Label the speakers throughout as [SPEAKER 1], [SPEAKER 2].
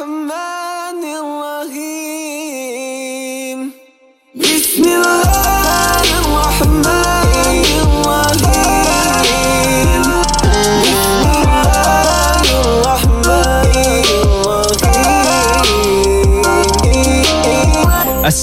[SPEAKER 1] My.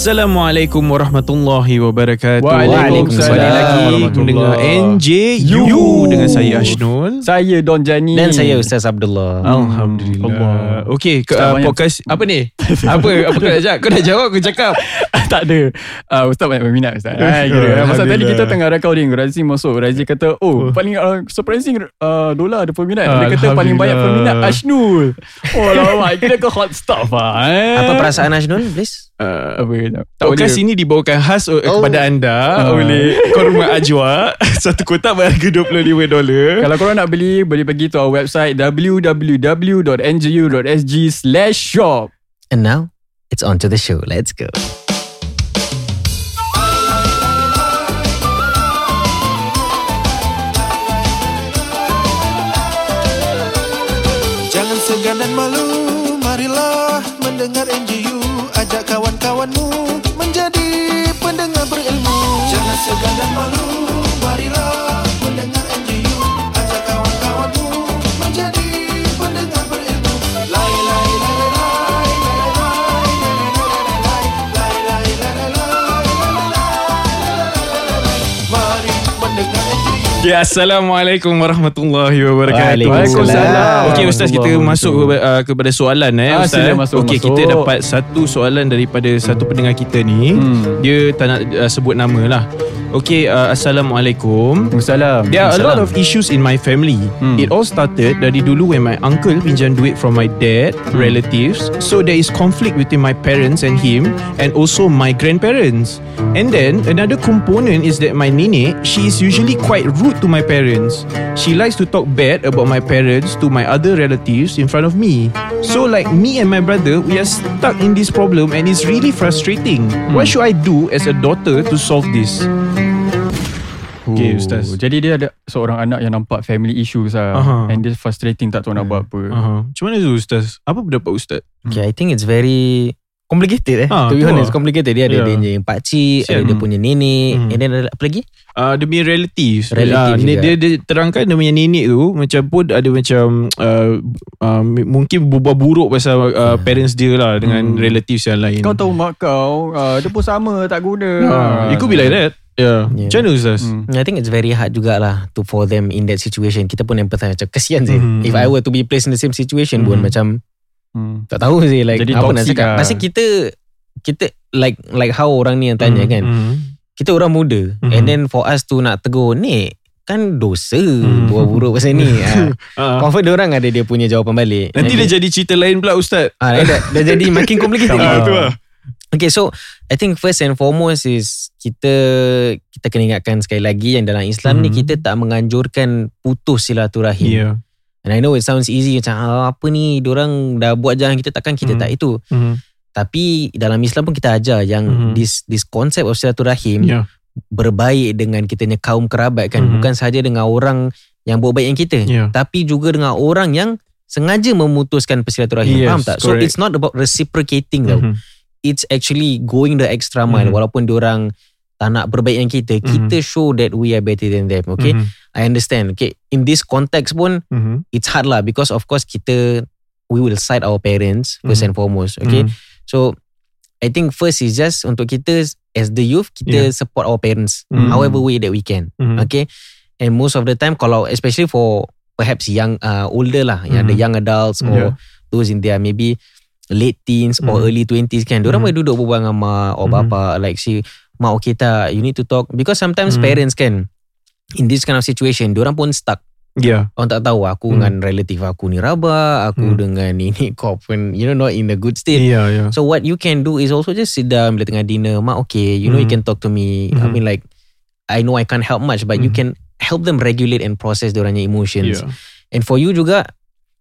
[SPEAKER 2] Assalamualaikum warahmatullahi wabarakatuh.
[SPEAKER 3] Waalaikumsalam
[SPEAKER 2] Kembali lagi
[SPEAKER 3] warahmatullahi.
[SPEAKER 2] mendengar NJU
[SPEAKER 3] You.
[SPEAKER 2] dengan saya Ashnul.
[SPEAKER 3] Saya Don Jani
[SPEAKER 4] Dan saya Ustaz Abdullah.
[SPEAKER 2] Alhamdulillah.
[SPEAKER 3] Allah.
[SPEAKER 2] Okey, ke, uh, podcast apa ni? apa apa kau nak jawab? Kau nak jawab aku cakap.
[SPEAKER 3] Tak ada uh, Ustaz banyak berminat Ustaz kira. Masa tadi kita tengah recording Razi masuk Razi kata Oh paling uh, surprising uh, Dola ada peminat Dia kata paling banyak peminat Ashnul Oh lama Kira ke hot stuff lah eh.
[SPEAKER 4] Apa perasaan Ashnul, please?
[SPEAKER 2] Uh,
[SPEAKER 3] Apa tak
[SPEAKER 2] podcast
[SPEAKER 3] boleh
[SPEAKER 2] ini dibawakan khas oh.
[SPEAKER 4] Oh.
[SPEAKER 2] kepada anda
[SPEAKER 3] Oh.
[SPEAKER 2] oleh Korma Ajwa. Satu kotak berharga $25.
[SPEAKER 3] Kalau korang nak beli Boleh pergi to our website www.ngu.sg slash shop
[SPEAKER 4] And now, it's on to the show. Let's go.
[SPEAKER 1] Segan dan malu
[SPEAKER 2] Ya, Assalamualaikum warahmatullahi wabarakatuh.
[SPEAKER 4] Waalaikumsalam.
[SPEAKER 2] Okey ustaz kita masuk ke, uh, kepada soalan eh
[SPEAKER 3] ah,
[SPEAKER 2] ustaz.
[SPEAKER 3] Ah,
[SPEAKER 2] Okey kita dapat satu soalan daripada satu pendengar kita ni.
[SPEAKER 3] Hmm.
[SPEAKER 2] Dia tak nak uh, sebut nama lah. Okey uh, Assalamualaikum.
[SPEAKER 3] Assalamualaikum
[SPEAKER 2] There are a lot of issues in my family.
[SPEAKER 3] Hmm.
[SPEAKER 2] It all started dari dulu when my uncle pinjam duit from my dad, relatives. So there is conflict between my parents and him and also my grandparents. And then another component is that my nene, she is usually quite rude to my parents. She likes to talk bad about my parents to my other relatives in front of me. So like me and my brother, we are stuck in this problem and it's really frustrating. What should I do as a daughter to solve this? Okay, Ustaz.
[SPEAKER 3] Jadi dia ada seorang anak yang nampak family issues lah.
[SPEAKER 2] Aha.
[SPEAKER 3] And dia frustrating tak tahu nak buat apa.
[SPEAKER 2] Uh-huh. Macam mana tu Ustaz? Apa pendapat Ustaz?
[SPEAKER 4] Okay, I think it's very complicated eh.
[SPEAKER 2] Ah,
[SPEAKER 4] to be
[SPEAKER 2] tu
[SPEAKER 4] honest,
[SPEAKER 2] lah.
[SPEAKER 4] complicated. Dia ada
[SPEAKER 2] Yeah.
[SPEAKER 4] dia punya pakcik, ada dia punya nenek,
[SPEAKER 2] Hmm.
[SPEAKER 4] and then ada apa lagi?
[SPEAKER 2] Uh, dia punya relatives.
[SPEAKER 4] Relative
[SPEAKER 2] Ah,
[SPEAKER 4] juga.
[SPEAKER 2] dia, dia terangkan dia punya nenek tu macam pun ada macam uh, uh, mungkin berbuat buruk pasal uh, parents dia lah dengan
[SPEAKER 3] Hmm.
[SPEAKER 2] relatives yang lain.
[SPEAKER 3] Kau tahu mak kau, uh, dia pun sama tak guna.
[SPEAKER 2] Ah, it could be like that. Yeah.
[SPEAKER 4] Yeah.
[SPEAKER 2] Macam mana Ustaz?
[SPEAKER 3] Hmm.
[SPEAKER 4] I think it's very hard jugalah to for them in that situation. Kita pun empathize macam kesian sih.
[SPEAKER 2] Mhm.
[SPEAKER 4] If I were to be placed in the same situation pun
[SPEAKER 2] Mhm.
[SPEAKER 4] macam
[SPEAKER 3] Hmm.
[SPEAKER 4] tak tahu sih like
[SPEAKER 3] Jadi
[SPEAKER 4] apa nak
[SPEAKER 3] toxic
[SPEAKER 4] cakap.
[SPEAKER 3] lah.
[SPEAKER 4] Pasal kita kita like like how orang ni yang tanya
[SPEAKER 2] Hmm,
[SPEAKER 4] kan.
[SPEAKER 2] hmm.
[SPEAKER 4] Kita orang muda
[SPEAKER 2] Mhm.
[SPEAKER 4] and then for us to nak tegur ni kan dosa
[SPEAKER 2] Mhm.
[SPEAKER 4] buat buruk pasal ni. Ah. Confirm dia orang ada dia punya jawapan balik.
[SPEAKER 2] Nanti
[SPEAKER 4] And
[SPEAKER 2] dia jadi cerita lain pula Ustaz.
[SPEAKER 4] Ah, dah, dah jadi makin complicated.
[SPEAKER 2] Ah, tu lah.
[SPEAKER 4] Okay, so I think first and foremost is kita kita kena ingatkan sekali lagi yang dalam Islam ni
[SPEAKER 2] Mhm.
[SPEAKER 4] kita tak menganjurkan putus silaturahim.
[SPEAKER 2] Yeah.
[SPEAKER 4] And I know it sounds easy macam ah, apa ni orang dah buat jalan kita takkan kita
[SPEAKER 2] Mhm.
[SPEAKER 4] tak itu.
[SPEAKER 2] Mhm.
[SPEAKER 4] Tapi dalam Islam pun kita ajar yang
[SPEAKER 2] Mhm.
[SPEAKER 4] this this concept of silaturahim
[SPEAKER 2] Yeah.
[SPEAKER 4] berbaik dengan kita punya kaum kerabat kan
[SPEAKER 2] Mhm.
[SPEAKER 4] bukan sahaja dengan orang yang buat baik yang kita
[SPEAKER 2] Yeah.
[SPEAKER 4] tapi juga dengan orang yang sengaja memutuskan persilaturahim
[SPEAKER 2] Yes,
[SPEAKER 4] faham tak so
[SPEAKER 2] correct.
[SPEAKER 4] it's not about reciprocating tau
[SPEAKER 2] Mhm.
[SPEAKER 4] It's actually going the extra mile
[SPEAKER 2] Mhm.
[SPEAKER 4] walaupun diorang tak nak berbaik dengan kita
[SPEAKER 2] Mhm.
[SPEAKER 4] kita show that we are better than them okay
[SPEAKER 2] Mhm.
[SPEAKER 4] I understand okay in this context pun
[SPEAKER 2] Mhm.
[SPEAKER 4] it's hard lah because of course kita we will side our parents first
[SPEAKER 2] Mhm.
[SPEAKER 4] and foremost okay
[SPEAKER 2] Mhm.
[SPEAKER 4] so I think first is just untuk kita as the youth kita
[SPEAKER 2] Yeah.
[SPEAKER 4] support our parents
[SPEAKER 2] Mhm.
[SPEAKER 4] however way that we can
[SPEAKER 2] Mhm.
[SPEAKER 4] okay and most of the time kalau especially for perhaps young uh, older lah yang ada
[SPEAKER 2] Mhm.
[SPEAKER 4] young adults or
[SPEAKER 2] Yeah.
[SPEAKER 4] those in their maybe late teens or
[SPEAKER 2] Mhm.
[SPEAKER 4] early 20s kan diorang
[SPEAKER 2] Mhm.
[SPEAKER 4] boleh duduk berbual dengan mak or
[SPEAKER 2] Mhm.
[SPEAKER 4] bapa like si mak okay tak you need to talk because sometimes
[SPEAKER 2] Mhm.
[SPEAKER 4] parents kan in this kind of situation diorang pun stuck
[SPEAKER 2] Yeah.
[SPEAKER 4] orang tak tahu aku
[SPEAKER 2] Mhm.
[SPEAKER 4] dengan relatif aku ni rabak aku
[SPEAKER 2] Mhm.
[SPEAKER 4] dengan ini kau pun you know not in a good state
[SPEAKER 2] Yeah, yeah.
[SPEAKER 4] So what you can do is also just sit down bila tengah dinner. Mak okay, you know you
[SPEAKER 2] Mhm.
[SPEAKER 4] can talk to me. I
[SPEAKER 2] Mhm.
[SPEAKER 4] mean like, I know I can't help much but you
[SPEAKER 2] Mhm.
[SPEAKER 4] can help them regulate and process diorangnya emotions.
[SPEAKER 2] Yeah.
[SPEAKER 4] And for you juga,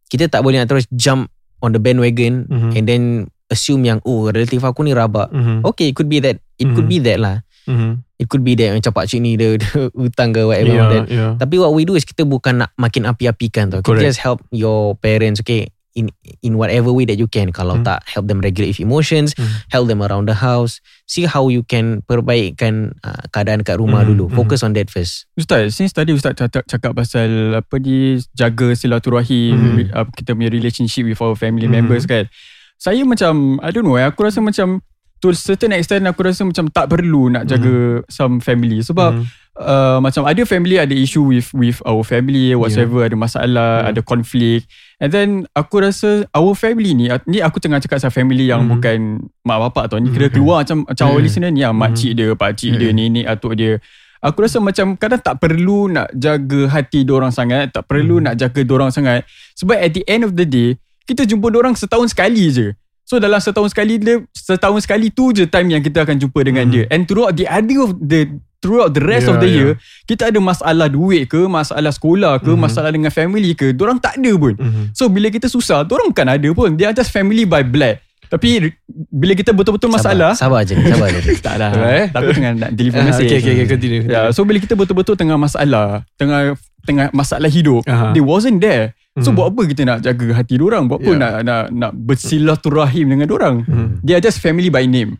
[SPEAKER 4] kita tak boleh nak terus jump on the bandwagon
[SPEAKER 2] Mhm.
[SPEAKER 4] and then assume yang, oh relatif aku ni rabak.
[SPEAKER 2] Mhm.
[SPEAKER 4] Okay, it could be that. It could
[SPEAKER 2] Mhm.
[SPEAKER 4] be that lah.
[SPEAKER 2] Mhm.
[SPEAKER 4] It could be that macam pakcik ni dia, dia hutang ke whatever
[SPEAKER 2] Yeah,
[SPEAKER 4] that.
[SPEAKER 2] yeah.
[SPEAKER 4] Tapi what we do is kita bukan nak makin api-apikan tau. Kita just help your parents. Okay, in in whatever way that you can. Kalau
[SPEAKER 2] Hmm.
[SPEAKER 4] tak help them regulate emotions,
[SPEAKER 2] Hmm.
[SPEAKER 4] help them around the house. See how you can perbaikkan uh, keadaan kat rumah
[SPEAKER 2] Hmm,
[SPEAKER 4] dulu.
[SPEAKER 2] hmm.
[SPEAKER 4] Focus on that first.
[SPEAKER 3] Ustaz, since tadi Ustaz cakap, cakap pasal apa ni jaga silaturahim,
[SPEAKER 2] Hmm.
[SPEAKER 3] uh, kita punya relationship with our family
[SPEAKER 2] Hmm.
[SPEAKER 3] members kan. Saya macam I don't know, eh, aku rasa macam to a certain extent aku rasa macam tak perlu nak jaga some family sebab
[SPEAKER 2] Hmm.
[SPEAKER 3] Uh, macam ada family ada issue with with our family whatsoever ada masalah,
[SPEAKER 2] Hmm.
[SPEAKER 3] ada konflik. And then aku rasa our family ni ni aku tengah cakap pasal family yang
[SPEAKER 2] Hmm.
[SPEAKER 3] bukan mak bapak tau. Ni kira
[SPEAKER 2] Hmm.
[SPEAKER 3] keluar macam macam
[SPEAKER 2] Hmm.
[SPEAKER 3] our listener ni ah, mak cik dia, pak cik dia,
[SPEAKER 2] Hmm.
[SPEAKER 3] nenek atuk dia. Aku rasa macam kadang tak perlu nak jaga hati orang sangat, tak perlu
[SPEAKER 2] Hmm.
[SPEAKER 3] nak jaga orang sangat. Sebab at the end of the day, kita jumpa orang setahun sekali je. So dalam setahun sekali dia setahun sekali tu je time yang kita akan jumpa dengan
[SPEAKER 2] Hmm.
[SPEAKER 3] dia. And throughout the other of the throughout the rest
[SPEAKER 2] Yeah,
[SPEAKER 3] of the year,
[SPEAKER 2] yeah.
[SPEAKER 3] kita ada masalah duit ke, masalah sekolah ke,
[SPEAKER 2] Mhm.
[SPEAKER 3] masalah dengan family ke, orang tak ada pun.
[SPEAKER 2] Mhm.
[SPEAKER 3] So bila kita susah, orang bukan ada pun. Are just family by blood. Tapi bila kita betul-betul masalah,
[SPEAKER 4] Sabar, sabar je, sabar je.
[SPEAKER 3] tak lah.
[SPEAKER 2] Eh?
[SPEAKER 3] Aku tengah nak deliver
[SPEAKER 2] Ah,
[SPEAKER 3] message.
[SPEAKER 2] okay, okay, okay, continue.
[SPEAKER 3] Ya, so bila kita betul-betul tengah masalah, tengah tengah masalah hidup,
[SPEAKER 2] Aha.
[SPEAKER 3] they wasn't there. So
[SPEAKER 2] Mhm.
[SPEAKER 3] buat apa kita nak jaga hati orang? Buat apa
[SPEAKER 2] Yeah.
[SPEAKER 3] nak nak nak bersilaturahim dengan orang?
[SPEAKER 2] Mhm.
[SPEAKER 3] They are just family by name.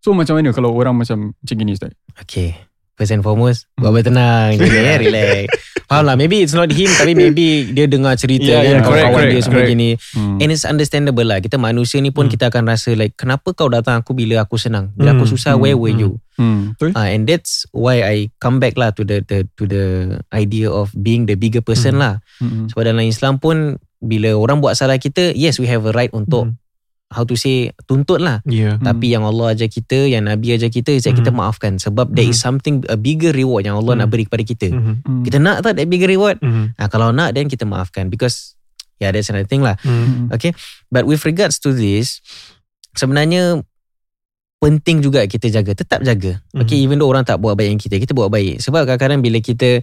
[SPEAKER 3] So macam mana kalau orang macam macam gini Ustaz?
[SPEAKER 4] Okay. First and foremost, buat apa tenang je ya, relax. Faham lah, maybe it's not him tapi maybe dia dengar cerita
[SPEAKER 2] Yeah,
[SPEAKER 4] kan
[SPEAKER 2] yeah,
[SPEAKER 4] kawan-kawan
[SPEAKER 2] correct,
[SPEAKER 4] dia semua
[SPEAKER 2] correct.
[SPEAKER 4] gini.
[SPEAKER 3] Hmm.
[SPEAKER 4] And it's understandable lah. Kita manusia ni pun
[SPEAKER 2] Hmm.
[SPEAKER 4] kita akan rasa like kenapa kau datang aku bila aku senang? Bila aku
[SPEAKER 2] Hmm,
[SPEAKER 4] susah,
[SPEAKER 3] hmm,
[SPEAKER 4] where were
[SPEAKER 2] hmm.
[SPEAKER 4] you?
[SPEAKER 3] Hmm.
[SPEAKER 4] Uh, and that's why I come back lah to the, the to the idea of being the bigger person
[SPEAKER 2] Hmm.
[SPEAKER 4] lah.
[SPEAKER 3] Hmm.
[SPEAKER 4] Sebab dalam Islam pun bila orang buat salah kita, yes we have a right untuk
[SPEAKER 2] Hmm.
[SPEAKER 4] How to say tuntut lah.
[SPEAKER 2] Yeah.
[SPEAKER 3] Hmm.
[SPEAKER 4] Tapi yang Allah ajar kita, yang Nabi ajar kita is that kita maafkan sebab there is something a bigger reward yang Allah
[SPEAKER 2] Mhm.
[SPEAKER 4] nak beri kepada kita.
[SPEAKER 2] Mhm.
[SPEAKER 3] Hmm.
[SPEAKER 4] Kita nak tak that bigger reward?
[SPEAKER 2] Mhm.
[SPEAKER 4] Ah kalau nak then kita maafkan because yeah that's another thing lah.
[SPEAKER 2] Mhm.
[SPEAKER 3] Hmm.
[SPEAKER 4] Okay. But with regards to this sebenarnya penting juga kita jaga, tetap jaga. Okay,
[SPEAKER 2] Mhm.
[SPEAKER 4] even though orang tak buat baik yang kita, kita buat baik. Sebab kadang-kadang bila kita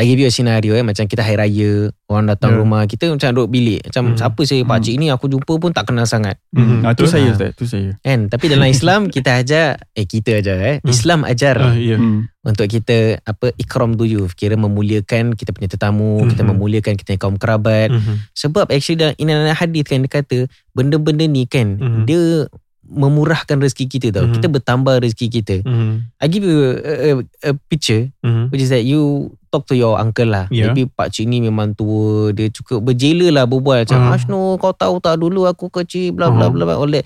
[SPEAKER 4] I give you a scenario eh macam kita hari raya, orang datang
[SPEAKER 2] Yeah.
[SPEAKER 4] rumah, kita macam duduk bilik. Macam
[SPEAKER 2] Mhm.
[SPEAKER 4] siapa sih pak
[SPEAKER 3] Mhm.
[SPEAKER 4] cik ni aku jumpa pun tak kenal sangat.
[SPEAKER 2] Mhm.
[SPEAKER 3] Ah, tu
[SPEAKER 2] Betul.
[SPEAKER 3] saya. Ustaz, tu saya.
[SPEAKER 4] Kan? Tapi dalam Islam kita ajar eh kita ajar eh.
[SPEAKER 2] Hmm.
[SPEAKER 4] Islam ajar
[SPEAKER 2] Ah, yeah.
[SPEAKER 3] Hmm.
[SPEAKER 4] untuk kita apa ikram duyuf, kira memuliakan kita punya tetamu, kita
[SPEAKER 2] Mhm.
[SPEAKER 4] memuliakan kita punya kaum kerabat.
[SPEAKER 2] Mhm.
[SPEAKER 4] Sebab actually dalam in another hadis kan dia kata benda-benda ni kan
[SPEAKER 2] Mhm.
[SPEAKER 4] dia memurahkan rezeki kita tau.
[SPEAKER 2] Mhm.
[SPEAKER 4] Kita bertambah rezeki kita.
[SPEAKER 2] Mhm.
[SPEAKER 4] I give you a, a, a picture
[SPEAKER 2] Mhm.
[SPEAKER 4] which is that you talk to your uncle lah.
[SPEAKER 2] Yeah.
[SPEAKER 4] Maybe pak cik ni memang tua, dia cukup berjela lah berbual macam
[SPEAKER 2] Ah.
[SPEAKER 4] Ashno kau tahu tak dulu aku kecil bla bla bla bla all that.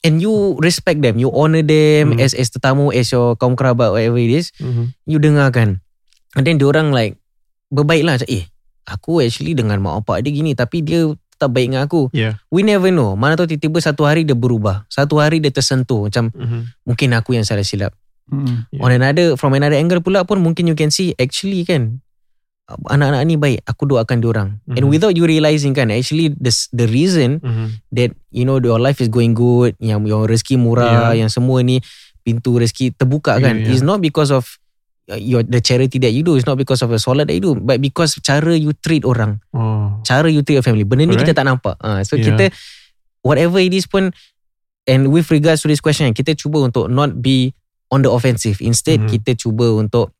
[SPEAKER 4] And you respect them, you honor them
[SPEAKER 2] Hmm.
[SPEAKER 4] as as tetamu, as your kaum kerabat whatever it is.
[SPEAKER 2] Mhm.
[SPEAKER 4] You dengarkan. And then diorang like berbaik lah macam eh aku actually dengan mak bapak dia gini tapi dia tetap baik dengan aku.
[SPEAKER 2] Yeah.
[SPEAKER 4] We never know. Mana tahu tiba-tiba satu hari dia berubah. Satu hari dia tersentuh macam
[SPEAKER 2] Mhm.
[SPEAKER 4] mungkin aku yang salah silap.
[SPEAKER 3] Hmm.
[SPEAKER 2] Yeah.
[SPEAKER 4] On another from another angle pula pun mungkin you can see actually kan anak-anak ni baik aku doakan diorang. Mm-hmm. And
[SPEAKER 2] Mhm.
[SPEAKER 4] without you realizing kan actually the the reason
[SPEAKER 2] Mhm.
[SPEAKER 4] that you know your life is going good, yang your rezeki murah,
[SPEAKER 2] Yeah.
[SPEAKER 4] yang semua ni pintu rezeki terbuka kan
[SPEAKER 2] Yeah,
[SPEAKER 4] is not because of uh, your the charity that you do, it's not because of the solat that you do, but because cara you treat orang,
[SPEAKER 2] Oh.
[SPEAKER 4] cara you treat your family. Benda ni kita tak nampak. Uh, so
[SPEAKER 2] Yeah.
[SPEAKER 4] kita whatever it is pun and with regards to this question kita cuba untuk not be on the offensive. Instead
[SPEAKER 2] Mhm.
[SPEAKER 4] kita cuba untuk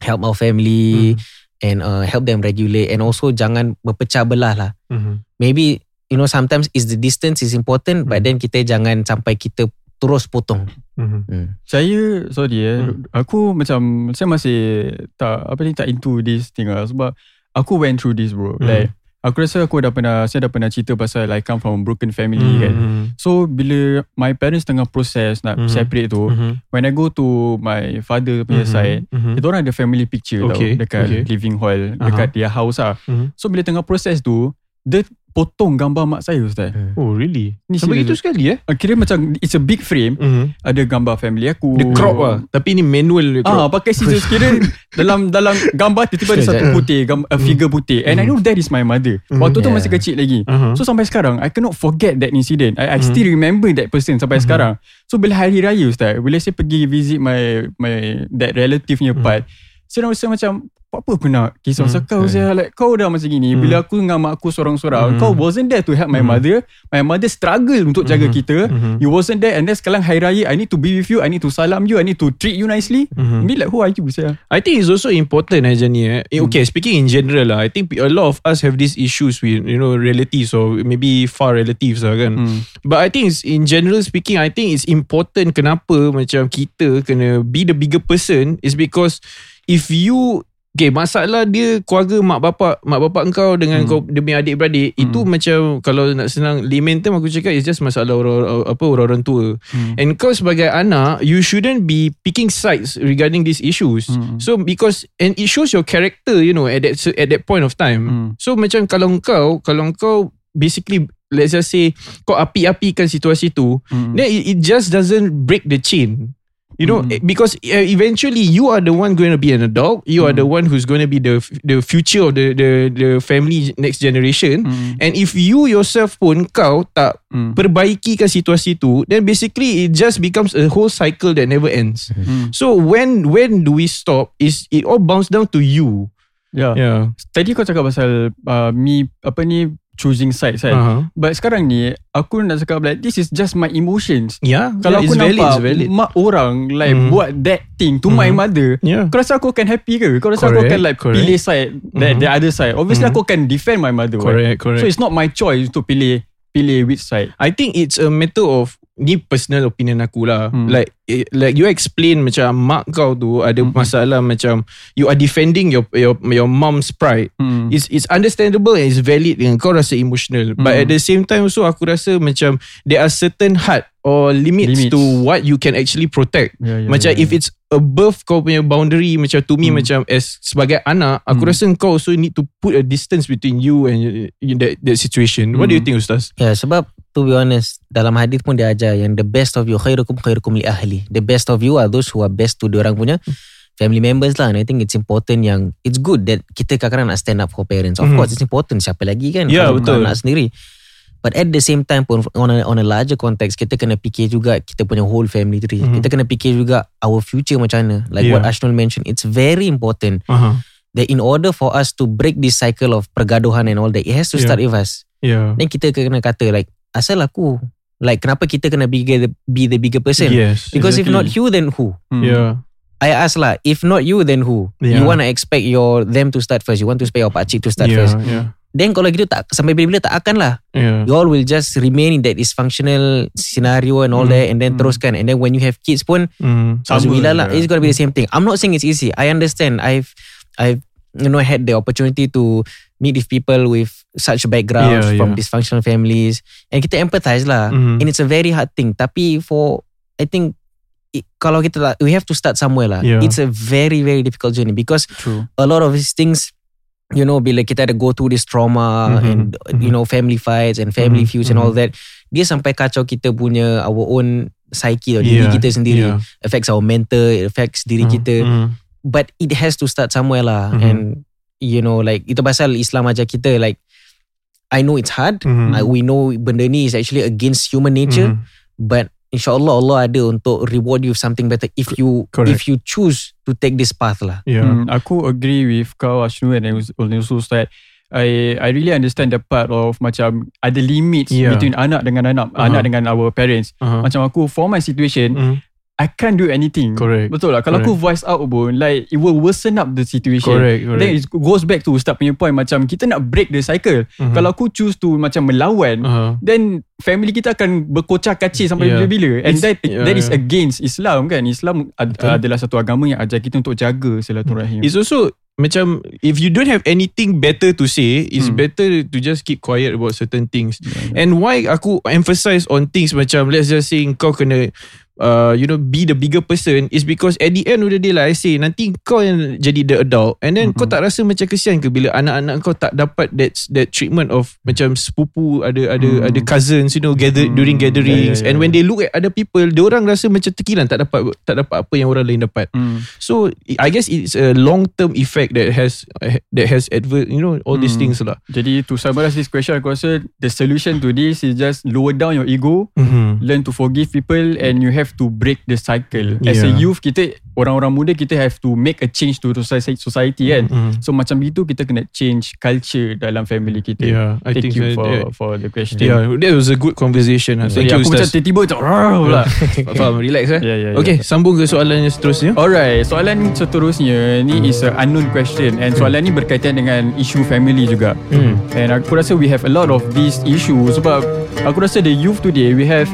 [SPEAKER 4] help our family
[SPEAKER 2] Mhm.
[SPEAKER 4] and uh, help them regulate and also jangan berpecah belah lah.
[SPEAKER 2] Mhm.
[SPEAKER 4] Maybe you know sometimes is the distance is important but
[SPEAKER 2] Hmm.
[SPEAKER 4] then kita jangan sampai kita terus potong.
[SPEAKER 2] Mhm.
[SPEAKER 4] Hmm.
[SPEAKER 3] Saya sorry eh
[SPEAKER 2] Hmm.
[SPEAKER 3] Aku macam Saya masih Tak Apa ni tak into this thing lah Sebab Aku went through this bro
[SPEAKER 2] Hmm.
[SPEAKER 3] Like Aku rasa aku dah pernah Saya dah pernah cerita pasal I come from a broken family
[SPEAKER 2] Mhm.
[SPEAKER 3] kan So bila My parents tengah proses Nak
[SPEAKER 2] Hmm.
[SPEAKER 3] separate tu
[SPEAKER 2] Mhm.
[SPEAKER 3] When I go to My father punya
[SPEAKER 2] Mhm.
[SPEAKER 3] side
[SPEAKER 2] Mhm.
[SPEAKER 3] Kita orang ada family picture
[SPEAKER 2] Okay,
[SPEAKER 3] tau Dekat
[SPEAKER 2] okay.
[SPEAKER 3] living hall Dekat dia house lah
[SPEAKER 2] Mhm.
[SPEAKER 3] So bila tengah proses tu Dia potong gambar mak saya Ustaz
[SPEAKER 2] Oh really?
[SPEAKER 3] Ni
[SPEAKER 2] Sampai itu sekali eh?
[SPEAKER 3] Kira macam It's a big frame
[SPEAKER 2] Mhm.
[SPEAKER 3] Ada gambar family aku
[SPEAKER 2] Dia crop lah Tapi ni manual dia
[SPEAKER 3] Ah,
[SPEAKER 2] crop
[SPEAKER 3] pakai scissors kira dalam dalam gambar tiba-tiba ada satu
[SPEAKER 4] Sekejap.
[SPEAKER 3] putih, gam, a figure putih. And I know that is my mother.
[SPEAKER 2] Mm.
[SPEAKER 3] Waktu tu
[SPEAKER 4] Yeah.
[SPEAKER 3] masih kecil lagi.
[SPEAKER 2] uh-huh.
[SPEAKER 3] So sampai sekarang I cannot forget that incident. I, I
[SPEAKER 2] Mm.
[SPEAKER 3] still remember that person sampai
[SPEAKER 2] Mhm.
[SPEAKER 3] sekarang. So bila hari raya ustaz, bila saya pergi visit my my that relative punya
[SPEAKER 2] Mm.
[SPEAKER 3] part, Saya rasa macam apa aku nak kisah pasal
[SPEAKER 2] Hmm.
[SPEAKER 3] kau saya like kau dah macam gini
[SPEAKER 2] Hmm.
[SPEAKER 3] bila aku dengan mak aku seorang-seorang
[SPEAKER 2] Hmm.
[SPEAKER 3] kau wasn't there to help my
[SPEAKER 2] Hmm.
[SPEAKER 3] mother my mother struggle untuk jaga
[SPEAKER 2] Hmm.
[SPEAKER 3] kita
[SPEAKER 2] Mhm.
[SPEAKER 3] you wasn't there and then sekarang hari raya I need to be with you I need to salam you I need to treat you nicely
[SPEAKER 2] Mhm.
[SPEAKER 3] be like who are you saya
[SPEAKER 2] I think it's also important eh, Jani. Eh. Eh, Okay, speaking in general lah, I think a lot of us have these issues with you know relatives or maybe far relatives lah kan.
[SPEAKER 3] Hmm.
[SPEAKER 2] But I think it's, in general speaking, I think it's important kenapa macam kita kena be the bigger person is because if you Okay, masalah dia keluarga mak bapak mak bapak engkau dengan
[SPEAKER 3] Hmm.
[SPEAKER 2] kau dia punya adik-beradik
[SPEAKER 3] Hmm.
[SPEAKER 2] itu macam kalau nak senang layman term aku cakap it's just masalah orang apa orang-orang tua.
[SPEAKER 3] Hmm.
[SPEAKER 2] And kau sebagai anak, you shouldn't be picking sides regarding these issues.
[SPEAKER 3] Hmm.
[SPEAKER 2] So because and it shows your character, you know, at that at that point of time.
[SPEAKER 3] Hmm.
[SPEAKER 2] So macam kalau kau kalau kau basically let's just say kau api-apikan situasi tu,
[SPEAKER 3] Hmm.
[SPEAKER 2] then it, it just doesn't break the chain. You know,
[SPEAKER 3] Mm.
[SPEAKER 2] because uh, eventually you are the one going to be an adult. You are
[SPEAKER 3] Mm.
[SPEAKER 2] the one who's going to be the the future of the the the family next generation.
[SPEAKER 3] Hmm.
[SPEAKER 2] And if you yourself pun kau tak
[SPEAKER 3] Hmm.
[SPEAKER 2] perbaikikan situasi tu, then basically it just becomes a whole cycle that never ends.
[SPEAKER 3] Hmm.
[SPEAKER 2] So when when do we stop? Is it all bounce down to you?
[SPEAKER 3] Yeah.
[SPEAKER 2] Yeah.
[SPEAKER 3] Tadi kau cakap pasal uh, me apa ni choosing sides kan.
[SPEAKER 2] Uh-huh.
[SPEAKER 3] But sekarang ni aku nak cakap like this is just my emotions.
[SPEAKER 2] Yeah.
[SPEAKER 3] Kalau
[SPEAKER 2] yeah,
[SPEAKER 3] aku
[SPEAKER 2] valid,
[SPEAKER 3] nampak
[SPEAKER 2] valid.
[SPEAKER 3] mak orang like
[SPEAKER 2] Mhm.
[SPEAKER 3] buat that thing to my
[SPEAKER 2] Mhm.
[SPEAKER 3] mother,
[SPEAKER 2] Yeah.
[SPEAKER 3] kau rasa aku akan happy ke? Kau rasa aku
[SPEAKER 2] Correct,
[SPEAKER 3] akan like
[SPEAKER 2] correct.
[SPEAKER 3] pilih side that
[SPEAKER 2] Mhm.
[SPEAKER 3] the other side? Obviously
[SPEAKER 2] Mhm.
[SPEAKER 3] aku akan defend my mother. right?
[SPEAKER 2] Correct, correct.
[SPEAKER 3] So it's not my choice to pilih pilih which side.
[SPEAKER 2] I think it's a matter of ni personal opinion aku lah.
[SPEAKER 3] Hmm.
[SPEAKER 2] Like eh, like you explain macam mak kau tu ada
[SPEAKER 3] Mhm.
[SPEAKER 2] masalah macam you are defending your your your mom's pride.
[SPEAKER 3] Hmm.
[SPEAKER 2] It's it's understandable and it's valid and kau rasa emotional. But
[SPEAKER 3] Hmm.
[SPEAKER 2] at the same time also aku rasa macam there are certain had or limits,
[SPEAKER 3] Limits.
[SPEAKER 2] to what you can actually protect.
[SPEAKER 3] Yeah, yeah,
[SPEAKER 2] macam
[SPEAKER 3] yeah,
[SPEAKER 2] if it's above kau punya boundary macam to me
[SPEAKER 3] Hmm.
[SPEAKER 2] macam as sebagai anak aku
[SPEAKER 3] Hmm.
[SPEAKER 2] rasa kau also need to put a distance between you and uh, that that situation. What do you
[SPEAKER 3] Hmm.
[SPEAKER 2] think Ustaz?
[SPEAKER 4] Ya sebab to be honest dalam hadis pun dia ajar yang the best of you khairukum khairukum li ahli. The best of you are those who are best to diorang punya family members lah. And I think it's important yang it's good that kita kadang-kadang nak stand up for parents. Of
[SPEAKER 2] Mhm.
[SPEAKER 4] course it's important siapa lagi kan kalau
[SPEAKER 2] betul.
[SPEAKER 4] anak sendiri. But at the same time pun on a, on a larger context kita kena fikir juga kita punya whole family tree.
[SPEAKER 2] Mhm.
[SPEAKER 4] Kita kena fikir juga our future macam mana. Like
[SPEAKER 2] Yeah.
[SPEAKER 4] what Ashnul mentioned it's very important
[SPEAKER 2] Uh-huh.
[SPEAKER 4] that in order for us to break this cycle of pergaduhan and all that it has to
[SPEAKER 2] Yeah.
[SPEAKER 4] start with us.
[SPEAKER 2] Yeah.
[SPEAKER 4] Then kita kena kata like asal aku like kenapa kita kena be the, be the bigger person?
[SPEAKER 2] Yes.
[SPEAKER 4] Because if not
[SPEAKER 3] exactly.
[SPEAKER 4] you then who?
[SPEAKER 3] Hmm.
[SPEAKER 2] Yeah.
[SPEAKER 4] I ask lah if not you then who?
[SPEAKER 2] Yeah.
[SPEAKER 4] You want to expect your them to start first. You want to expect your pakcik to start
[SPEAKER 2] yeah,
[SPEAKER 4] first.
[SPEAKER 2] Yeah.
[SPEAKER 4] Then kalau gitu tak sampai bila-bila tak akan lah.
[SPEAKER 2] Yeah.
[SPEAKER 4] You all will just remain in that dysfunctional scenario and all
[SPEAKER 2] Mm,
[SPEAKER 4] that and then
[SPEAKER 3] mm.
[SPEAKER 4] teruskan and then when you have kids pun
[SPEAKER 2] Mm.
[SPEAKER 4] Alhamdulillah lah
[SPEAKER 2] yeah.
[SPEAKER 4] It's gonna be the same thing I'm not saying it's easy I understand I've I've you know had the opportunity to meet with people with such backgrounds
[SPEAKER 2] Yeah,
[SPEAKER 4] from
[SPEAKER 2] yeah.
[SPEAKER 4] dysfunctional families and kita empathize lah
[SPEAKER 2] Mhm.
[SPEAKER 4] and it's a very hard thing tapi for I think it, kalau kita lah, we have to start somewhere lah
[SPEAKER 2] Yeah.
[SPEAKER 4] it's a very very difficult journey because
[SPEAKER 3] True.
[SPEAKER 4] a lot of these things you know bila kita ada go through this trauma
[SPEAKER 2] Mhm,
[SPEAKER 4] and you
[SPEAKER 2] mhm.
[SPEAKER 4] know family fights and family
[SPEAKER 2] Mhm,
[SPEAKER 4] feuds and all
[SPEAKER 2] mhm.
[SPEAKER 4] that dia sampai kacau kita punya our own psyche tau, diri
[SPEAKER 2] Yeah,
[SPEAKER 4] kita sendiri
[SPEAKER 2] yeah.
[SPEAKER 4] affects our mental it affects diri
[SPEAKER 2] Mm,
[SPEAKER 4] kita
[SPEAKER 2] mm.
[SPEAKER 4] But it has to start somewhere lah
[SPEAKER 2] Mhm.
[SPEAKER 4] and you know like itu pasal Islam ajar kita like I know it's hard
[SPEAKER 2] Mhm.
[SPEAKER 4] I, we know benda ni is actually against human nature
[SPEAKER 2] Mhm.
[SPEAKER 4] but insyaallah Allah ada untuk reward you with something better if you
[SPEAKER 2] Correct.
[SPEAKER 4] if you choose to take this path lah
[SPEAKER 2] Yeah.
[SPEAKER 3] Hmm, aku agree with kau Ashnu and also Ustaz. I I really understand the part of macam ada limits
[SPEAKER 2] Yeah.
[SPEAKER 3] between anak dengan anak,
[SPEAKER 2] Uh-huh.
[SPEAKER 3] anak dengan our parents.
[SPEAKER 2] Uh-huh.
[SPEAKER 3] Macam aku for my situation,
[SPEAKER 2] Mm.
[SPEAKER 3] I can't do anything.
[SPEAKER 2] Correct.
[SPEAKER 3] Betul lah. Kalau aku voice out pun, like it will worsen up the situation.
[SPEAKER 2] Correct, correct.
[SPEAKER 3] Then it goes back to Ustaz punya point macam kita nak break the cycle.
[SPEAKER 2] Mhm.
[SPEAKER 3] Kalau aku choose to macam melawan,
[SPEAKER 2] Uh-huh.
[SPEAKER 3] then family kita akan berkocak kacir sampai
[SPEAKER 2] Yeah.
[SPEAKER 3] bila-bila and
[SPEAKER 2] It's-
[SPEAKER 3] that
[SPEAKER 2] yeah,
[SPEAKER 3] that is
[SPEAKER 2] yeah.
[SPEAKER 3] against Islam kan Islam ad,
[SPEAKER 2] Betul.
[SPEAKER 3] adalah satu agama yang ajar kita untuk jaga silaturahim
[SPEAKER 2] It's also macam if you don't have anything better to say, it's
[SPEAKER 3] Hmm.
[SPEAKER 2] better to just keep quiet about certain things.
[SPEAKER 3] Yeah.
[SPEAKER 2] And why aku emphasize on things macam let's just say kau kena uh, you know be the bigger person is because at the end of the day like I say nanti kau yang jadi the adult and then
[SPEAKER 3] Mhm.
[SPEAKER 2] kau tak rasa macam kesian ke bila anak-anak kau tak dapat that that treatment of macam sepupu ada ada
[SPEAKER 3] Hmm.
[SPEAKER 2] ada cousins you know gather
[SPEAKER 3] Hmm.
[SPEAKER 2] during gatherings
[SPEAKER 3] Yeah, yeah,
[SPEAKER 2] and
[SPEAKER 3] yeah.
[SPEAKER 2] when they look at other people dia orang rasa macam terkilan tak dapat tak dapat apa yang orang lain dapat
[SPEAKER 3] Hmm.
[SPEAKER 2] So I guess it's a long term effect that has that has adverse you know all these
[SPEAKER 3] Hmm.
[SPEAKER 2] things lah.
[SPEAKER 3] Jadi to summarize this question aku rasa the solution to this is just lower down your ego
[SPEAKER 2] Mm-hmm.
[SPEAKER 3] learn to forgive people and you have have to break the cycle. As a
[SPEAKER 2] Yeah.
[SPEAKER 3] youth, kita orang-orang muda kita have to make a change to society, society kan.
[SPEAKER 2] Mm.
[SPEAKER 3] So macam itu kita kena change culture dalam family kita.
[SPEAKER 2] Yeah, I
[SPEAKER 3] Thank
[SPEAKER 2] think
[SPEAKER 3] you
[SPEAKER 2] that-
[SPEAKER 3] for
[SPEAKER 2] that-
[SPEAKER 3] for the question.
[SPEAKER 2] Yeah, that was a good conversation. Thank
[SPEAKER 3] yeah,
[SPEAKER 2] you,
[SPEAKER 3] aku macam tiba-tiba macam "Rah," pula.
[SPEAKER 2] Faham, relax eh.
[SPEAKER 3] Yeah, yeah,
[SPEAKER 2] Okay,
[SPEAKER 3] yeah.
[SPEAKER 2] sambung ke soalan yang seterusnya.
[SPEAKER 3] Alright, soalan seterusnya ni is a unknown question and soalan ni berkaitan dengan isu family juga.
[SPEAKER 4] Hmm.
[SPEAKER 3] And aku rasa we have a lot of these issues sebab aku rasa the youth today we have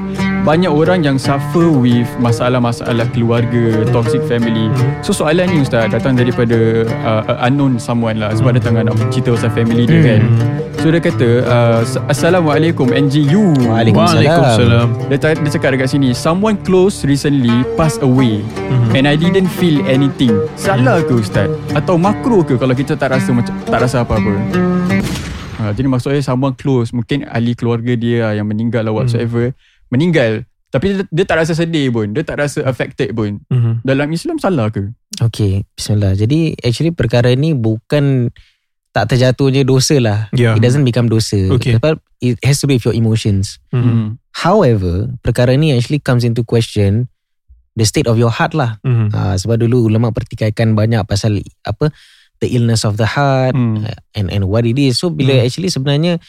[SPEAKER 3] banyak orang yang suffer with masalah-masalah keluarga, toxic family. So soalan ni ustaz datang daripada uh, a unknown someone lah sebab dia tengah nak cerita pasal family dia kan. So dia kata uh, Assalamualaikum NGU.
[SPEAKER 4] Waalaikumsalam.
[SPEAKER 2] Waalaikumsalam.
[SPEAKER 3] Dia, ta- dia cakap dekat sini Someone close recently passed away And I didn't feel anything Salah ke Ustaz? Atau makruh ke Kalau kita tak rasa macam Tak rasa apa-apa ha, Jadi maksudnya Someone close Mungkin ahli keluarga dia lah Yang meninggal lah whatsoever Meninggal Tapi dia, dia tak rasa sedih pun Dia tak rasa affected pun
[SPEAKER 2] Mhm.
[SPEAKER 3] Dalam Islam salah ke?
[SPEAKER 4] Okay, bismillah. Jadi actually perkara ni bukan tak terjatuhnya dosa lah.
[SPEAKER 2] Yeah.
[SPEAKER 4] It doesn't become dosa.
[SPEAKER 2] Okay.
[SPEAKER 4] Sebab it has to do with your emotions.
[SPEAKER 2] Mhm.
[SPEAKER 3] Hmm.
[SPEAKER 4] However, perkara ni actually comes into question the state of your heart lah.
[SPEAKER 2] Mhm.
[SPEAKER 4] Uh, sebab dulu ulama pertikaikan banyak pasal apa the illness of the heart uh, and and what it is. So bila
[SPEAKER 2] Hmm.
[SPEAKER 4] actually sebenarnya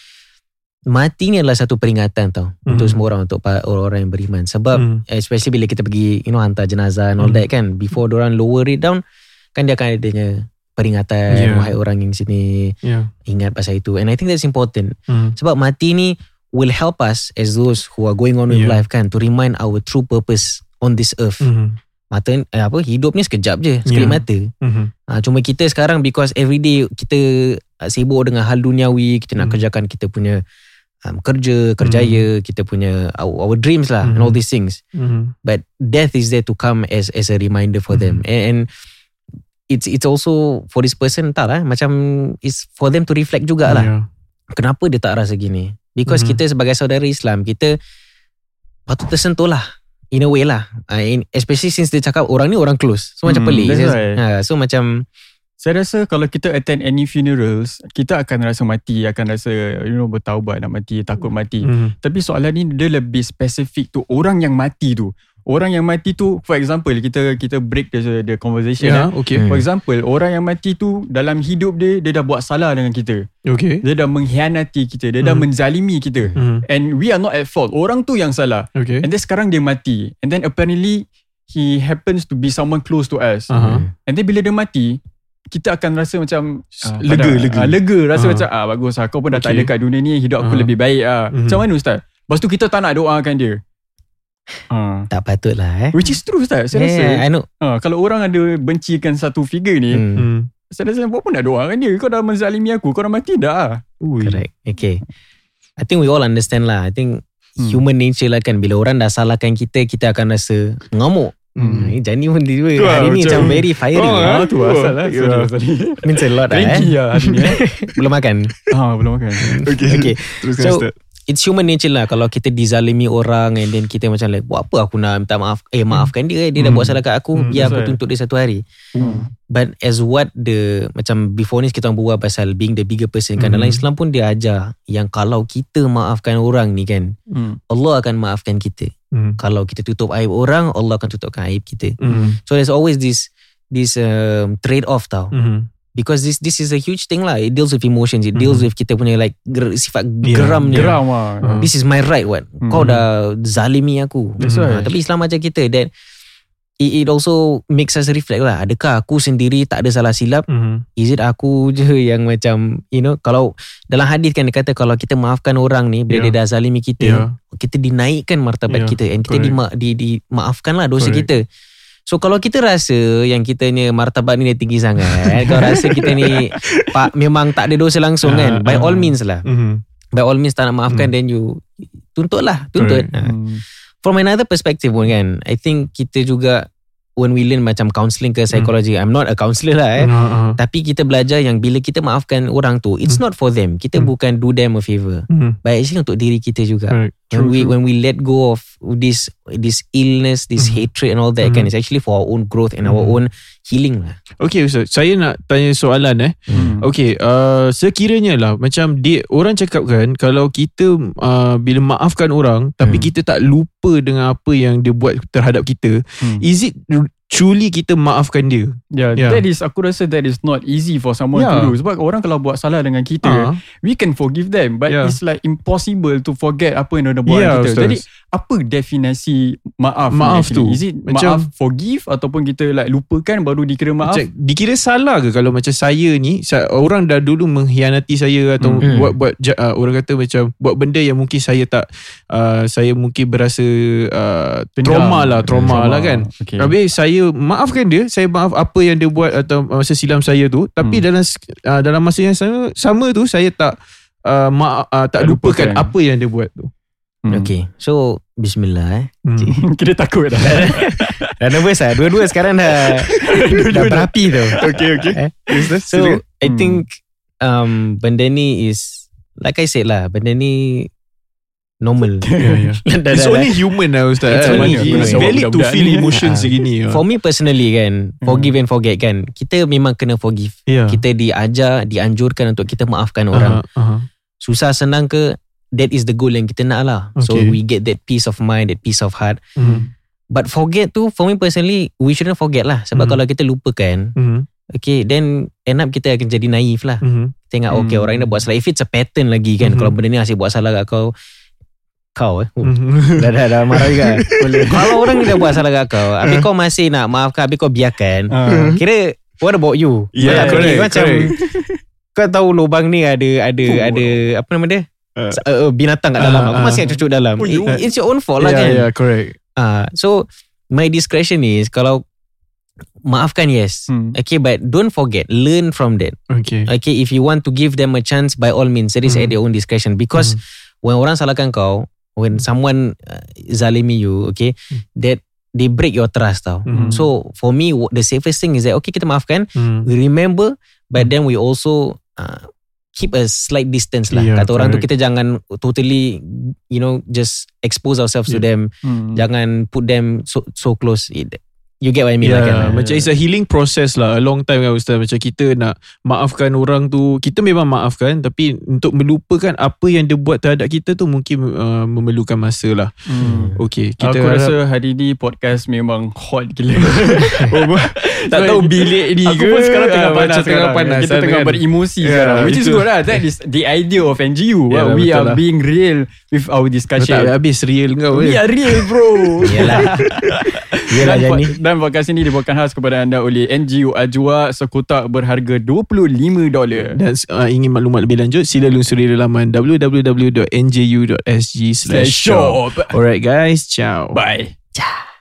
[SPEAKER 4] mati ni adalah satu peringatan tau
[SPEAKER 2] Hmm.
[SPEAKER 4] untuk semua orang untuk orang-orang yang beriman. Sebab
[SPEAKER 2] Hmm.
[SPEAKER 4] especially bila kita pergi you know hantar jenazah and all
[SPEAKER 2] Hmm.
[SPEAKER 4] that kan before orang lower it down kan dia akan adanya peringatan
[SPEAKER 2] Yeah.
[SPEAKER 4] wahai orang yang sini
[SPEAKER 2] Yeah.
[SPEAKER 4] ingat pasal itu and I think that's important
[SPEAKER 2] Mhm.
[SPEAKER 4] sebab mati ni will help us as those who are going on with
[SPEAKER 2] Yeah.
[SPEAKER 4] life kan to remind our true purpose on this earth
[SPEAKER 2] Mhm.
[SPEAKER 4] mata eh, apa hidup ni sekejap je sekelip
[SPEAKER 2] Yeah.
[SPEAKER 4] mata
[SPEAKER 2] Mhm.
[SPEAKER 4] ha, cuma kita sekarang because every day kita uh, sibuk dengan hal duniawi kita nak
[SPEAKER 2] Hmm.
[SPEAKER 4] kerjakan kita punya um, kerja kerjaya kita punya our, our dreams lah and
[SPEAKER 2] Hmm.
[SPEAKER 4] all these things
[SPEAKER 2] Mhm.
[SPEAKER 4] but death is there to come as as a reminder for them
[SPEAKER 2] Mhm.
[SPEAKER 4] and, and it's it's also for this person tak lah macam it's for them to reflect jugalah
[SPEAKER 2] Yeah.
[SPEAKER 4] kenapa dia tak rasa gini because
[SPEAKER 2] Mhm.
[SPEAKER 4] kita sebagai saudara Islam kita patut tersentuh lah in a way lah uh, in, especially since dia cakap orang ni orang close so macam
[SPEAKER 3] Hmm,
[SPEAKER 4] pelik
[SPEAKER 3] right.
[SPEAKER 4] ha, so macam
[SPEAKER 3] Saya rasa kalau kita attend any funerals Kita akan rasa mati Akan rasa You know bertaubat nak mati Takut mati
[SPEAKER 2] Mhm.
[SPEAKER 3] Tapi soalan ni dia lebih spesifik tu orang yang mati tu. Orang yang mati tu for example kita kita break the, the conversation
[SPEAKER 2] Yeah,
[SPEAKER 3] yeah.
[SPEAKER 2] okay.
[SPEAKER 4] Hmm.
[SPEAKER 3] For example orang yang mati tu dalam hidup dia dia dah buat salah dengan kita.
[SPEAKER 2] Okay.
[SPEAKER 3] Dia dah mengkhianati kita, dia dah
[SPEAKER 2] Hmm.
[SPEAKER 3] menzalimi kita.
[SPEAKER 2] Mhm.
[SPEAKER 3] And we are not at fault. Orang tu yang salah.
[SPEAKER 2] Okay.
[SPEAKER 3] And then sekarang dia mati. And then apparently he happens to be someone close to us.
[SPEAKER 2] Aha.
[SPEAKER 3] And then bila dia mati kita akan rasa macam ah,
[SPEAKER 2] Lega,
[SPEAKER 3] pada-
[SPEAKER 2] lega.
[SPEAKER 3] ah, lega rasa
[SPEAKER 2] Ah.
[SPEAKER 3] macam ah bagus lah kau pun dah tak
[SPEAKER 2] Okay.
[SPEAKER 3] ada kat dunia ni hidup aku
[SPEAKER 2] Ah.
[SPEAKER 3] lebih baik ah.
[SPEAKER 2] Mhm.
[SPEAKER 3] Macam mana ustaz? Lepas tu kita tak nak doakan dia. Ah.
[SPEAKER 4] tak patut lah eh
[SPEAKER 3] Which is true ustaz. Saya rasa
[SPEAKER 4] yeah, I know
[SPEAKER 3] ah, kalau orang ada bencikan satu figure ni,
[SPEAKER 4] hmm,
[SPEAKER 2] Hmm.
[SPEAKER 3] saya rasa buat pun nak doakan dia. Kau dah menzalimi aku, kau dah mati dah.
[SPEAKER 2] Ui.
[SPEAKER 4] correct okay I think we all understand lah I think
[SPEAKER 3] Hmm.
[SPEAKER 4] human nature lah kan bila orang dah salahkan kita kita akan rasa mengamuk
[SPEAKER 2] Hmm.
[SPEAKER 4] Hmm. Jani pun tiba
[SPEAKER 2] Tu lah,
[SPEAKER 4] Hari ni
[SPEAKER 2] macam-
[SPEAKER 4] macam very fiery
[SPEAKER 2] Oh,
[SPEAKER 3] Ah,
[SPEAKER 2] ah,
[SPEAKER 3] tu asal
[SPEAKER 2] lah.
[SPEAKER 3] lah. Sorry,
[SPEAKER 2] Yeah.
[SPEAKER 3] sorry.
[SPEAKER 4] Means a lot lah eh
[SPEAKER 3] lah hari ni. eh.
[SPEAKER 4] Belum makan
[SPEAKER 3] ah, belum makan.
[SPEAKER 2] Okay.
[SPEAKER 4] Okay
[SPEAKER 2] Teruskan
[SPEAKER 4] So
[SPEAKER 2] Ustaz.
[SPEAKER 4] It's human nature lah Kalau kita dizalimi orang And then kita macam like Buat apa aku nak minta maaf Eh maafkan dia eh. Dia dah
[SPEAKER 2] Hmm.
[SPEAKER 4] buat salah kat aku
[SPEAKER 2] Hmm,
[SPEAKER 4] Biar
[SPEAKER 3] that's
[SPEAKER 4] aku
[SPEAKER 3] right.
[SPEAKER 4] tuntut dia satu hari
[SPEAKER 3] Hmm.
[SPEAKER 4] But as what the Macam before ni kita orang berbual pasal Being the bigger person kan
[SPEAKER 2] Hmm.
[SPEAKER 4] Dalam Islam pun dia ajar Yang kalau kita maafkan orang ni kan
[SPEAKER 3] Hmm.
[SPEAKER 4] Allah akan maafkan kita
[SPEAKER 2] Hmm.
[SPEAKER 4] Kalau kita tutup aib orang Allah akan tutupkan aib kita
[SPEAKER 2] Hmm.
[SPEAKER 4] So there's always this This um, trade off tau. Because this this is a huge thing lah It deals with emotions It deals
[SPEAKER 2] Mhm.
[SPEAKER 4] with kita punya like ger, Sifat
[SPEAKER 2] Yeah,
[SPEAKER 4] geramnya
[SPEAKER 3] Geram lah.
[SPEAKER 2] Ah.
[SPEAKER 4] This is my right what Kau
[SPEAKER 3] Mhm.
[SPEAKER 4] dah zalimi aku
[SPEAKER 3] That's
[SPEAKER 4] Ah,
[SPEAKER 3] right.
[SPEAKER 4] Tapi Islam ajar kita That it, it also Makes us reflect lah Adakah aku sendiri Tak ada salah silap
[SPEAKER 2] Mhm.
[SPEAKER 4] Is it aku je Yang macam You know Kalau Dalam hadis kan dia kata Kalau kita maafkan orang ni Bila
[SPEAKER 2] Yeah.
[SPEAKER 4] dia dah zalimi kita
[SPEAKER 2] Yeah.
[SPEAKER 4] Kita dinaikkan martabat
[SPEAKER 2] Yeah,
[SPEAKER 4] kita And kita
[SPEAKER 2] correct.
[SPEAKER 4] dima, di, dimaafkan lah dosa
[SPEAKER 2] Correct.
[SPEAKER 4] kita So kalau kita rasa Yang kita ni Martabat ni dah tinggi sangat Kau rasa kita ni pak, Memang tak ada dosa langsung kan
[SPEAKER 2] Ah,
[SPEAKER 4] By
[SPEAKER 2] ah.
[SPEAKER 4] all means lah
[SPEAKER 2] Mhm.
[SPEAKER 4] By all means tak nak maafkan
[SPEAKER 2] Hmm.
[SPEAKER 4] Then you Tuntut lah Tuntut. Ah.
[SPEAKER 3] Hmm.
[SPEAKER 4] From another perspective pun kan I think kita juga When we learn macam counselling ke psychology I'm not a counsellor lah eh
[SPEAKER 2] Ah, ah.
[SPEAKER 4] Tapi kita belajar yang Bila kita maafkan orang tu It's not for them Kita
[SPEAKER 2] Hmm.
[SPEAKER 4] bukan do them a favour
[SPEAKER 2] Mhm.
[SPEAKER 4] But actually untuk diri kita juga
[SPEAKER 2] Correct.
[SPEAKER 4] when we when we let go of this this illness, this hatred and all that kan, it's actually for our own growth and our own healing lah.
[SPEAKER 2] Okay Ustaz Saya nak tanya soalan eh
[SPEAKER 3] Hmm.
[SPEAKER 2] Okay uh, Sekiranya lah Macam dia Orang cakap kan Kalau kita uh, Bila maafkan orang Tapi
[SPEAKER 4] Hmm.
[SPEAKER 2] kita tak lupa Dengan apa yang dia buat Terhadap kita
[SPEAKER 3] Hmm.
[SPEAKER 2] Is it Truly kita maafkan dia
[SPEAKER 3] Yeah,
[SPEAKER 2] Yeah.
[SPEAKER 3] that is aku rasa that is not easy for someone
[SPEAKER 2] Yeah.
[SPEAKER 3] to do. Sebab orang kalau buat salah dengan kita,
[SPEAKER 2] Ah.
[SPEAKER 3] we can forgive them, but
[SPEAKER 2] Yeah.
[SPEAKER 3] it's like impossible to forget apa yang dia buat
[SPEAKER 2] Yeah,
[SPEAKER 3] dengan kita.
[SPEAKER 2] Ustaz.
[SPEAKER 3] Jadi apa definisi maaf?
[SPEAKER 2] Maaf
[SPEAKER 3] actually?
[SPEAKER 2] tu.
[SPEAKER 3] Is it
[SPEAKER 2] Macam-
[SPEAKER 3] maaf forgive ataupun kita like lupakan baru dikira maaf?
[SPEAKER 2] Macam dikira salah ke kalau macam saya ni orang dah dulu mengkhianati saya atau
[SPEAKER 4] Hmm.
[SPEAKER 2] buat buat uh, orang kata macam buat benda yang mungkin saya tak uh, saya mungkin berasa uh, trauma lah trauma, lah kan.
[SPEAKER 3] Okay.
[SPEAKER 2] Habis saya maafkan dia, saya maaf apa yang dia buat atau masa silam saya tu, tapi
[SPEAKER 3] Hmm.
[SPEAKER 2] dalam uh, dalam masa yang sama sama tu saya tak uh, ma- uh, tak
[SPEAKER 3] Tak
[SPEAKER 2] lupakan
[SPEAKER 3] lupakan.
[SPEAKER 2] apa yang dia buat tu.
[SPEAKER 3] Hmm.
[SPEAKER 4] Okay, so Bismillah eh.
[SPEAKER 2] Hmm.
[SPEAKER 3] Kita takut dah.
[SPEAKER 4] Dah nervous lah. Dua-dua sekarang dah dah berapi tu.
[SPEAKER 2] okay, okay.
[SPEAKER 4] Eh? So
[SPEAKER 2] silakan.
[SPEAKER 4] I
[SPEAKER 3] Hmm.
[SPEAKER 4] think um, benda ni is like I said lah, benda ni normal.
[SPEAKER 2] Yeah, yeah.
[SPEAKER 4] Dah-
[SPEAKER 2] It's
[SPEAKER 4] dah-
[SPEAKER 2] only human lah Ustaz.
[SPEAKER 4] It's
[SPEAKER 2] Eh,
[SPEAKER 4] only
[SPEAKER 2] It's
[SPEAKER 4] human.
[SPEAKER 2] valid to feel emotions segini.
[SPEAKER 4] For me personally kan, forgive and forget kan, kita memang kena forgive.
[SPEAKER 2] yeah.
[SPEAKER 4] Kita diajar, dianjurkan untuk kita maafkan orang.
[SPEAKER 2] Uh-huh, uh-huh.
[SPEAKER 4] Susah senang ke, that is the goal yang kita nak lah. So
[SPEAKER 2] Okay.
[SPEAKER 4] we get that peace of mind, that peace of heart.
[SPEAKER 2] Mhm.
[SPEAKER 4] But forget tu, for me personally, we shouldn't forget lah. Sebab
[SPEAKER 2] Mhm.
[SPEAKER 4] kalau kita lupakan,
[SPEAKER 2] Mhm.
[SPEAKER 4] okay, then end up kita akan jadi naif lah.
[SPEAKER 2] Mhm.
[SPEAKER 4] Kita ingat, okay,
[SPEAKER 3] Hmm.
[SPEAKER 4] orang ni dah buat salah. If it's a pattern lagi kan,
[SPEAKER 2] Mhm.
[SPEAKER 4] kalau benda ni asyik buat salah kat kau, kau eh. Oh,
[SPEAKER 2] Mhm.
[SPEAKER 4] dah, dah, dah marah juga. kalau orang dah buat salah kat kau, habis kau masih nak maafkan, habis kau biarkan,
[SPEAKER 3] Ah.
[SPEAKER 4] kira what about you?
[SPEAKER 2] Yeah,
[SPEAKER 4] Kau tak fikir
[SPEAKER 2] correct,
[SPEAKER 4] Macam kau tahu lubang ni ada ada
[SPEAKER 3] Oh.
[SPEAKER 4] ada apa nama dia?
[SPEAKER 2] Uh.
[SPEAKER 4] Uh, uh, binatang kat dalam.
[SPEAKER 2] Ah,
[SPEAKER 4] Aku
[SPEAKER 2] ah.
[SPEAKER 4] masih nak cucuk dalam.
[SPEAKER 3] Oh, you-
[SPEAKER 4] It- It's your own fault lah
[SPEAKER 2] yeah,
[SPEAKER 4] kan.
[SPEAKER 2] yeah, correct.
[SPEAKER 4] Ah, so my discretion is kalau maafkan yes.
[SPEAKER 3] Hmm.
[SPEAKER 4] Okay, but don't forget, learn from that.
[SPEAKER 2] Okay.
[SPEAKER 4] Okay, if you want to give them a chance, by all means, that is
[SPEAKER 2] Mhm.
[SPEAKER 4] at their own discretion. Because when orang salahkan kau, when someone uh, zalimi you, okay, that they break your trust tau.
[SPEAKER 2] Mhm.
[SPEAKER 4] So for me, the safest thing is that okay, kita maafkan,
[SPEAKER 2] Mhm.
[SPEAKER 4] we remember, but then we also uh, keep a slight distance lah.
[SPEAKER 2] Yeah,
[SPEAKER 4] Kata orang tu
[SPEAKER 2] correct.
[SPEAKER 4] kita jangan totally, you know, just expose ourselves to
[SPEAKER 2] Yeah.
[SPEAKER 4] them.
[SPEAKER 3] Hmm.
[SPEAKER 4] Jangan put them so so close. It, you get what I mean
[SPEAKER 2] Yeah,
[SPEAKER 4] lah kan?
[SPEAKER 2] macam it's a healing process lah A long time kan Ustaz Macam kita nak Maafkan orang tu Kita memang maafkan Tapi Untuk melupakan Apa yang dia buat terhadap kita tu Mungkin uh, Memerlukan masa lah
[SPEAKER 3] Hmm.
[SPEAKER 2] Okay kita
[SPEAKER 3] Aku
[SPEAKER 2] harap-
[SPEAKER 3] rasa hari ni podcast memang hot gila.
[SPEAKER 2] Tak tahu bilik ni
[SPEAKER 3] Aku
[SPEAKER 2] ke
[SPEAKER 3] pun sekarang tengah
[SPEAKER 2] ah,
[SPEAKER 3] panas
[SPEAKER 2] macam tengah panas
[SPEAKER 3] Kita
[SPEAKER 2] kan,
[SPEAKER 3] tengah
[SPEAKER 2] kan?
[SPEAKER 3] beremosi
[SPEAKER 2] Ya,
[SPEAKER 3] sekarang Which is
[SPEAKER 2] itu.
[SPEAKER 3] good lah That is the idea of NGU
[SPEAKER 2] Ya,
[SPEAKER 3] well, We are
[SPEAKER 2] lah.
[SPEAKER 3] being real With our
[SPEAKER 2] Kau
[SPEAKER 3] discussion
[SPEAKER 2] tak habis real kau
[SPEAKER 3] We
[SPEAKER 2] eh.
[SPEAKER 3] are real bro
[SPEAKER 4] Yelah. Yelah
[SPEAKER 3] dan,
[SPEAKER 4] Jani.
[SPEAKER 3] dan podcast ini dibawakan khas kepada anda oleh NGU Ajwa sekotak berharga $25 dolar.
[SPEAKER 2] Dan uh, ingin maklumat lebih lanjut Sila lungsuri laman www.nju.sg slash shop
[SPEAKER 3] shop.
[SPEAKER 2] Alright guys Ciao
[SPEAKER 3] Bye.
[SPEAKER 4] Ciao.